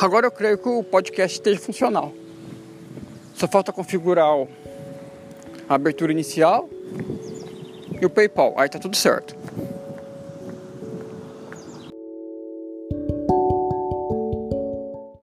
Agora eu creio que o podcast esteja funcional. Só falta configurar a abertura inicial e o PayPal. Aí tá tudo certo.